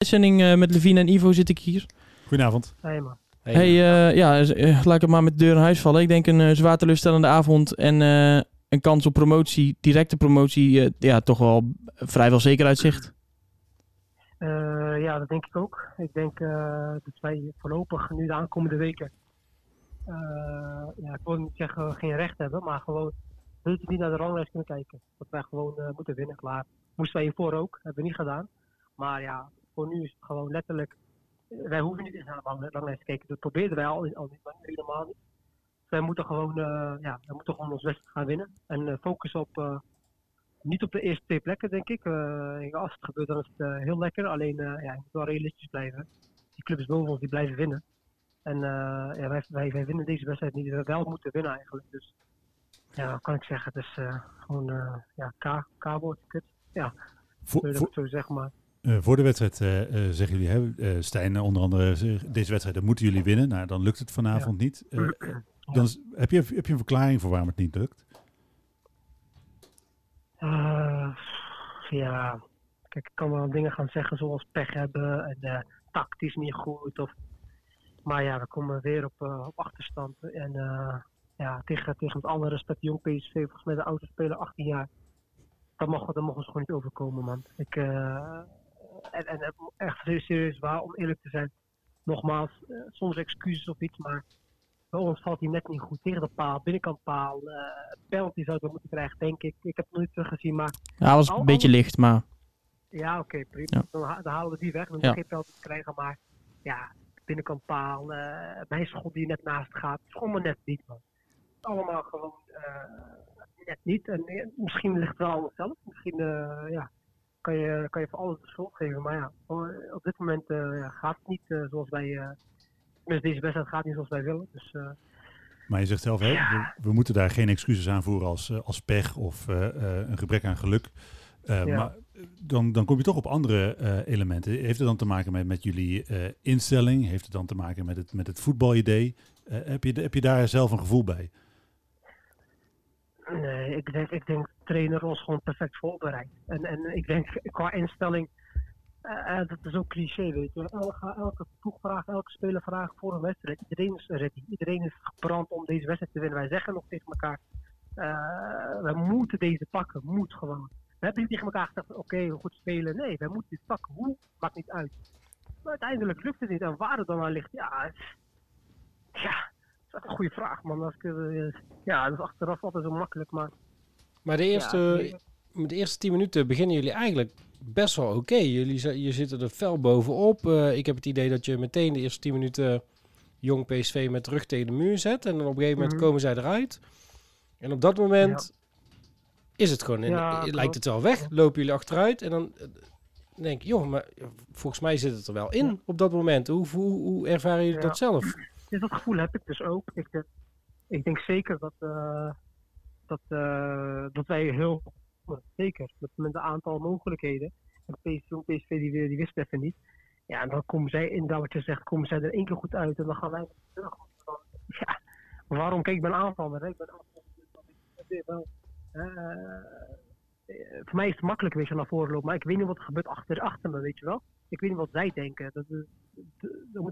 uitzending uh, met Levine en Ivo zit ik hier. Goedenavond. Hey man. Hey, hey uh, ja, uh, laat ik het maar met de deur in huis vallen. Ik denk een zwaar teleurstellende avond en een kans op promotie, directe promotie, ja, toch wel vrijwel zeker uitzicht. ja, dat denk ik ook. Ik denk dat wij voorlopig nu de aankomende weken, ja, ik wil niet zeggen geen recht hebben, maar gewoon weet niet naar de ranglijst kunnen kijken. Dat wij gewoon moeten winnen, klaar. Moesten wij hiervoor ook, hebben we niet gedaan. Maar ja, voor nu is het gewoon letterlijk. Wij hoeven niet eens naar de ranglijst te kijken. Dat probeerden wij al, al niet, maar helemaal niet. Dus wij moeten gewoon, uh, ja, wij moeten gewoon ons wedstrijd gaan winnen. En uh, focussen op, uh, niet op de eerste twee plekken, denk ik. als het gebeurt, dan is het heel lekker. Alleen, ja, je moet wel realistisch blijven. Die clubs boven ons, die blijven winnen. En ja, wij, wij, wij winnen deze wedstrijd niet. We wel moeten winnen eigenlijk. Dus ja, wat kan ik zeggen? Het is gewoon, ja, K-woord, kut. Ja, voor, voor, zo zeg maar. Uh, voor de wedstrijd uh, uh, zeggen jullie, hè, Stijn onder andere, deze wedstrijd moeten jullie winnen. Nou, dan lukt het vanavond niet. Dan, heb, je, heb je een verklaring voor waarom het niet lukt? ja, kijk, ik kan wel dingen gaan zeggen zoals pech hebben en tactisch niet goed. Of, maar ja, we komen weer op, op achterstand. En ja, tegen, tegen het alle respect, jong PSV, volgens mij de oudste speler 18 jaar. Dat mogen, dat mogen ze gewoon niet overkomen, man. Ik, en, en echt serieus waar, om eerlijk te zijn. Nogmaals, uh, soms excuses of iets, maar bij ons valt hij net niet goed tegen de paal, binnenkant paal. Uh, penalty zouden we moeten krijgen, denk ik. Ik heb het nog niet teruggezien, maar... Ja, was een beetje licht, maar... Ja, oké, okay, prima. Dan, dan, halen we die weg. Dan moeten ja. geen penalty krijgen, maar ja, binnenkant paal, uh, mijn schot die net naast gaat, is gewoon maar net niet, man. Allemaal gewoon net niet. En misschien ligt het wel aan onszelf. Misschien, ja, kan je, kan je voor alles de schuld geven. Maar ja, op dit moment ja, gaat het niet uh, zoals wij. Uh, deze wedstrijd gaat niet zoals wij willen. Dus, maar je zegt zelf, hè, we, moeten daar geen excuses aan voeren als, als pech of een gebrek aan geluk. Ja. Maar dan, dan kom je toch op andere elementen. Heeft het dan te maken met, met jullie instelling? Heeft het dan te maken met het, met het voetbalidee? heb, je, heb je daar zelf een gevoel bij? Nee, ik denk, ik denk trainer ons gewoon perfect voorbereid. En, en ik denk qua instelling, uh, dat is ook cliché, weet je. Elke, elke elke speler vraagt voor een wedstrijd. Iedereen is ready. Iedereen is gebrand om deze wedstrijd te winnen. Wij zeggen nog tegen elkaar, uh, we moeten deze pakken. Moet gewoon. We hebben niet tegen elkaar gezegd, oké, okay, goed spelen. Nee, wij moeten dit pakken. Hoe? Maakt niet uit. Maar uiteindelijk lukt het niet. En waar het dan aan ligt, ja, ja, dat is een goede vraag, man. Als ja, dat is achteraf altijd zo makkelijk, maar... Maar de eerste, ja, de eerste tien minuten beginnen jullie eigenlijk best wel oké. Jullie je zitten er fel bovenop. Uh, ik heb het idee dat je meteen de eerste tien minuten jong PSV met rug tegen de muur zet. En dan op een gegeven moment mm -hmm. komen zij eruit. En op dat moment ja. is het gewoon... Ja, lijkt het wel weg. Lopen jullie achteruit. En dan denk ik, joh, maar volgens mij zit het er wel in op dat moment. Hoe, hoe, hoe ervaren jullie dat zelf? Dus dat gevoel heb ik dus ook. Ik, eh, ik denk zeker dat, uh, dat, uh, dat wij heel, zeker, met, een aantal mogelijkheden, en PSV, PSV die, die wist even niet. Ja, en dan komen zij, in wat je zegt, komen zij er één keer goed uit en dan gaan wij terug. Ja, waarom? Kijk, ik ben aanvaller. Ik ben aanvaller. Wel, voor mij is het makkelijk, weet je, naar voren lopen. Maar ik weet niet wat er gebeurt achter, achter me, weet je wel. Ik weet niet wat zij denken. Dat, dat,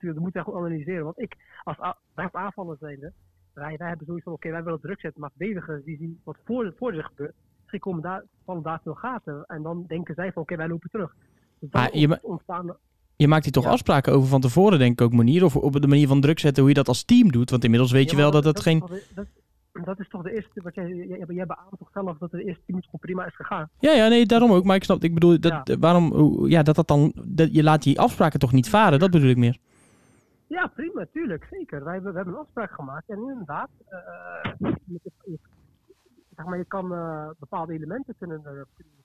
je, dat moet je goed analyseren. Want ik, als, als aanvallers zijnde, wij, wij hebben sowieso, oké, wij willen druk zetten. Maar verdedigers die zien wat voor, voor zich gebeurt. Misschien komen daar, vallen daar veel gaten. En dan denken zij van, oké, wij lopen terug. Dus maar je, ontstaan, je maakt hier toch ja. afspraken over van tevoren, denk ik ook, manier. Of op de manier van druk zetten, hoe je dat als team doet. Want inmiddels weet je wel dat, dat geen... Dat, dat is toch de eerste, wat jij, jij, jij beaamt toch zelf dat de eerste team gewoon prima is gegaan. Ja, ja, nee, daarom ook. Maar ik snap, ik bedoel, dat, ja. waarom, ja, dat dat dan, dat, je laat die afspraken toch niet varen, dat bedoel ik meer. Ja, prima, tuurlijk, zeker. Wij we hebben een afspraak gemaakt en inderdaad, uh, je, zeg maar, je kan uh, bepaalde elementen kunnen uh,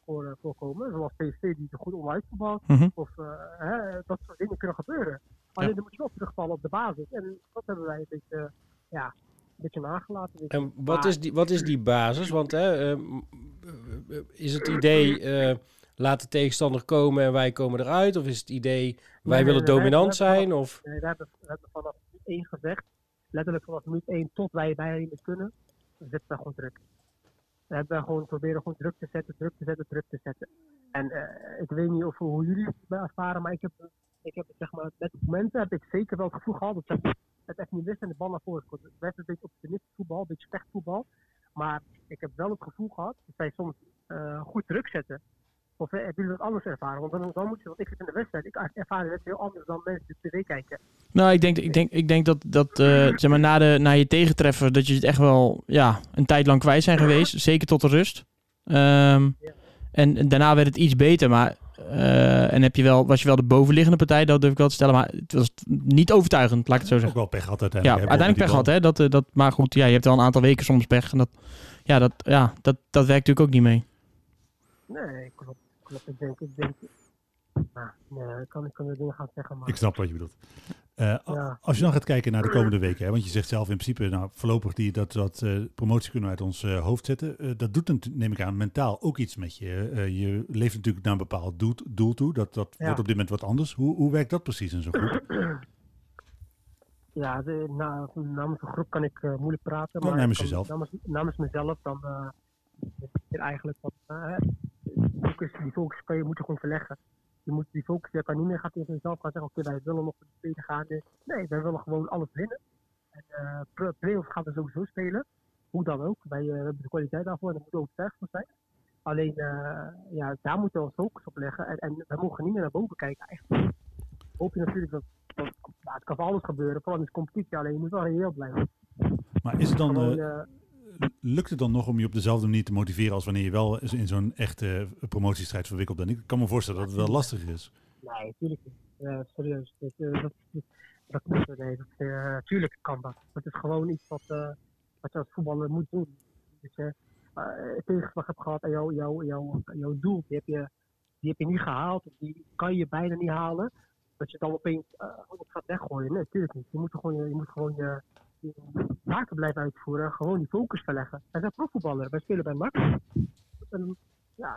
voor, voorkomen, zoals PSV die er goed onderuit voetbalt, mm -hmm. of hè, dat soort dingen kunnen gebeuren. Alleen ja. dan moet je wel terugvallen op de basis. En dat hebben wij een beetje, ja, beetje nagelaten. En wat is, die, wat is die basis? Want hè, uh, is het idee, laat de tegenstander komen en wij komen eruit? Of is het idee, wij nee, willen nee, dominant wij, zijn? Vanaf, of? Nee, we hebben, we hebben vanaf 1 gezegd, letterlijk vanaf minuut 1 tot wij bij niet kunnen, zetten we gewoon druk. We hebben gewoon proberen gewoon druk te zetten, druk te zetten, druk te zetten. En ik weet niet of, hoe jullie het ervaren, maar ik heb, ik heb zeg maar, met momenten heb ik zeker wel het gevoel gehad dat ze het echt niet wisten en de bal naar voren schoten. Het werd een beetje optimistisch voetbal, een beetje slecht voetbal. Maar ik heb wel het gevoel gehad dat zij soms goed druk zetten. Of hebben jullie dat anders ervaren? Want dan, dan moet je, want ik zit in de wedstrijd, ik ervaar het heel anders dan mensen die tv kijken. Nou, ik denk, ik denk, ik denk dat, dat uh, zeg maar, na, de, na je tegentreffer, dat je het echt wel ja, een tijd lang kwijt zijn geweest. Zeker tot de rust. Um, ja. en, daarna werd het iets beter, maar uh, en heb je wel, was je wel de bovenliggende partij, dat durf ik wel te stellen. Maar het was niet overtuigend, laat ik het zo zeggen. Ook wel pech gehad uiteindelijk. Ja, uiteindelijk pech gehad, hè. Dat, uh, dat, maar goed, ja, je hebt wel een aantal weken soms pech. En dat, ja, dat, ja, dat, dat werkt natuurlijk ook niet mee. Nee, klopt denk, ik denk, nou, nee, kan ik kan dingen gaan zeggen. Maar... Ik snap wat je bedoelt. Uh, ja. Als je dan gaat kijken naar de komende weken, hè, want je zegt zelf in principe, nou, voorlopig die, dat, dat uh, promotie kunnen we uit ons uh, hoofd zetten. dat doet, neem ik aan, mentaal ook iets met je. je leeft natuurlijk naar een bepaald doel, doel toe. Dat, dat ja. wordt op dit moment wat anders. Hoe, hoe werkt dat precies in zo'n groep? Ja, de, na, namens een groep kan ik moeilijk praten. Oh, maar namens jezelf? Namens, namens mezelf, dan is het eigenlijk wat focus, die focus kan je, moet je gewoon verleggen. Je moet die focus, je kan niet meer gaan tegen jezelf gaan zeggen, oké, okay, wij willen nog voor de tweede gaan. Nee, wij willen gewoon alles winnen. En uh, play-offs gaan we sowieso spelen. Hoe dan ook. Wij uh, hebben de kwaliteit daarvoor en daar moeten we overtuigd van zijn. Alleen, uh, ja, daar moeten we ons focus op leggen. En, en we mogen niet meer naar boven kijken. Echt. Hoop je natuurlijk dat, dat nou, het kan van alles gebeuren, vooral in de competitie. Alleen je moet wel reëel blijven. Maar is het dan... Gewoon, lukt het dan nog om je op dezelfde manier te motiveren als wanneer je wel in zo'n echte promotiestrijd verwikkeld bent? Ik kan me voorstellen dat het wel lastig is. Nee, natuurlijk niet. Ja, serieus. Dat, uh, dat, dat, dat, nee, dat, uh, tuurlijk kan dat. Het is gewoon iets wat, wat je als voetballer moet doen. Dus je uh, tegenslag hebt gehad en jouw jou, jou, jou doel, die heb, je, die heb je niet gehaald. Die kan je bijna niet halen. Dat je dan opeens uh, gaat weggooien. Nee, natuurlijk niet. Je moet gewoon je, moet gewoon je, taken blijven uitvoeren, gewoon die focus verleggen. Wij zijn profvoetballer, wij spelen bij NAC. En, ja,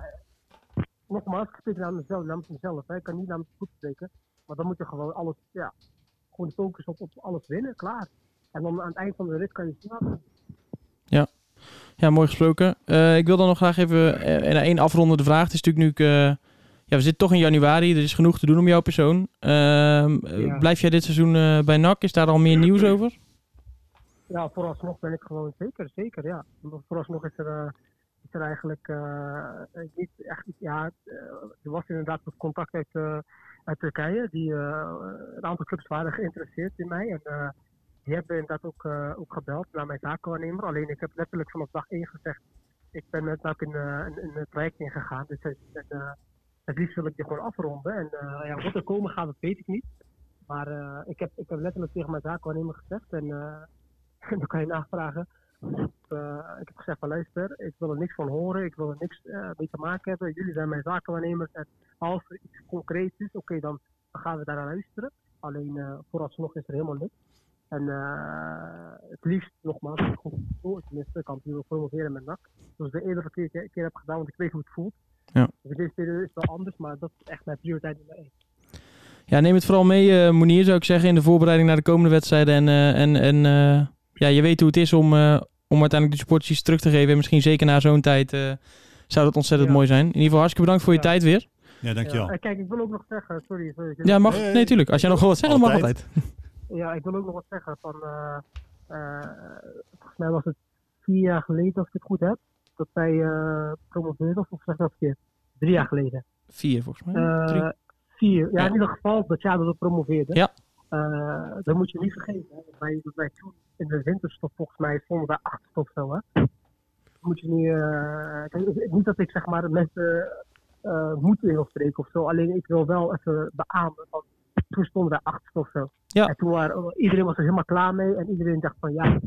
nogmaals, ik spreek namens mezelf, namens mezelf. Hè. Ik kan niet namens groep spreken, maar dan moet je gewoon alles, ja, gewoon de focus op, op alles winnen, klaar. En dan aan het eind van de rit kan je snappen. Ja. Ja, mooi gesproken. Uh, ik wil dan nog graag even uh, één afrondende vraag. Het is natuurlijk nu, uh, ja, we zitten toch in januari, er is genoeg te doen om jouw persoon. Ehm, ja. Blijf jij dit seizoen bij NAC? Is daar al meer nieuws over? Ja, vooralsnog ben ik gewoon zeker, zeker, ja. Vooralsnog is er, uh, is er eigenlijk uh, niet echt, ja, er was inderdaad wat contact uit, uit Turkije. Die, een aantal clubs waren geïnteresseerd in mij en die hebben inderdaad ook, ook gebeld naar mijn zakenwaarnemer. Alleen ik heb letterlijk vanaf dag 1 gezegd, ik ben net ook in, een, traject ingegaan. Dus het liefst wil ik die gewoon afronden. En ja, wat er komen gaat, dat weet ik niet. Maar ik, heb, ik heb letterlijk tegen mijn zakenwaarnemer gezegd en dan kan je navragen. Uh, ik heb gezegd van luister, ik wil er niks van horen, ik wil er niks uh, mee te maken hebben. Jullie zijn mijn zakenwaarnemers en als er iets concreets is, oké, okay, dan, gaan we daar naar luisteren. Alleen uh, vooralsnog is er helemaal niks. En het liefst nogmaals, ik goed tenminste, kan het wil promoveren met NAC. Zoals ik de eerdere keer, keer heb gedaan, want ik weet hoe het voelt. Ja. Dus deze periode is wel anders, maar dat is echt mijn prioriteit nummer één. Ja, neem het vooral mee, Monier, zou ik zeggen, in de voorbereiding naar de komende wedstrijden. En, en, en ja, je weet hoe het is om, uh, om uiteindelijk de sportjes terug te geven. En misschien zeker na zo'n tijd uh, zou dat ontzettend ja. mooi zijn. In ieder geval hartstikke bedankt voor je ja. tijd weer. Ja, dankjewel. Ja. Kijk, ik wil ook nog zeggen, sorry. sorry ja, mag. Nee, nee, tuurlijk. Als jij nog wat zeggen, mag altijd. Ja, ik wil ook nog wat zeggen. Van, uh, volgens mij was het vier jaar geleden, als ik het goed heb, dat wij uh, promoveerden. Of zeg dat verkeerd? Drie jaar geleden. Vier, volgens mij. Drie. Vier. Ja, in ieder geval dat jaar dat we promoveerden. Ja. Uh, dat moet je niet vergeten. Hè. Wij, wij toen in de winterstop volgens mij stonden bij acht of zo. Hè. Moet je niet, uh, niet dat ik zeg maar mensen uh, moeten wil spreken of zo. Alleen ik wil wel even beamen. Van, toen stonden wij acht of zo. Ja. En toen waren, iedereen was er helemaal klaar mee. En iedereen dacht van ja.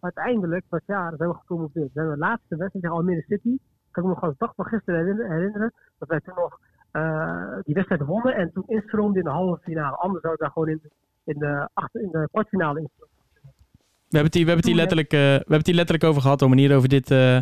Uiteindelijk, dat jaar, zijn we gepromoveerd. We hebben de laatste wedstrijd tegen Almere City. Kan ik me nog als dag van gisteren herinneren. Dat wij toen nog uh, die wedstrijd wonnen en toen instroomde in de halve finale. Anders zou ik daar gewoon in, in, de, achter, in de kwartfinale instromen. We hebben het hier, we hebben het hier, letterlijk, uh, we hebben het hier letterlijk over gehad, om hier over dit, uh,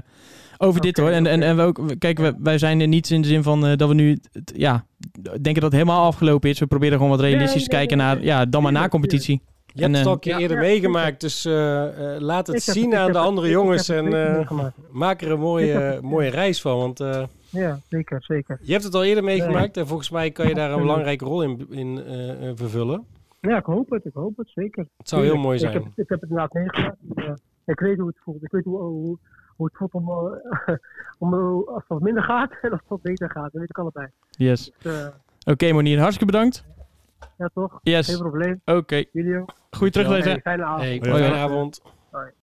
over okay, dit hoor. En, okay. en, en we ook, kijk, we, wij zijn er niet in de zin van dat we nu, ja, denken dat het helemaal afgelopen is. We proberen gewoon wat realistisch nee, te kijken nee, naar, ja, dan maar na competitie. Je hebt het eh, al een keer ja, eerder ja, meegemaakt, dus eh, eh, laat het Ik zien ik aan de het- andere ik jongens en zeker eh, meegemaakt. maak er een Ik mooie, mooie reis van. Want eh, Ja, zeker, zeker. je hebt het al eerder meegemaakt en volgens mij kan je daar een belangrijke rol in, in eh, eh, vervullen. Ja, ik hoop het, ik hoop het, zeker. Het zou heel mooi Ik zijn. heb, ik heb het inderdaad meegemaakt. eh, ik weet hoe het voelt. Ik weet hoe, hoe, hoe het voelt om, eh, om eh, als het wat minder gaat en als het wat beter gaat. Dat weet ik allebei. Yes. Dus, eh, Oké, Monier, hartstikke bedankt. Ja, toch? Yes. Geen probleem. Oké. Jullie ook. Goeie teruglezen. Hey, fijne avond. Hey, fijne avond.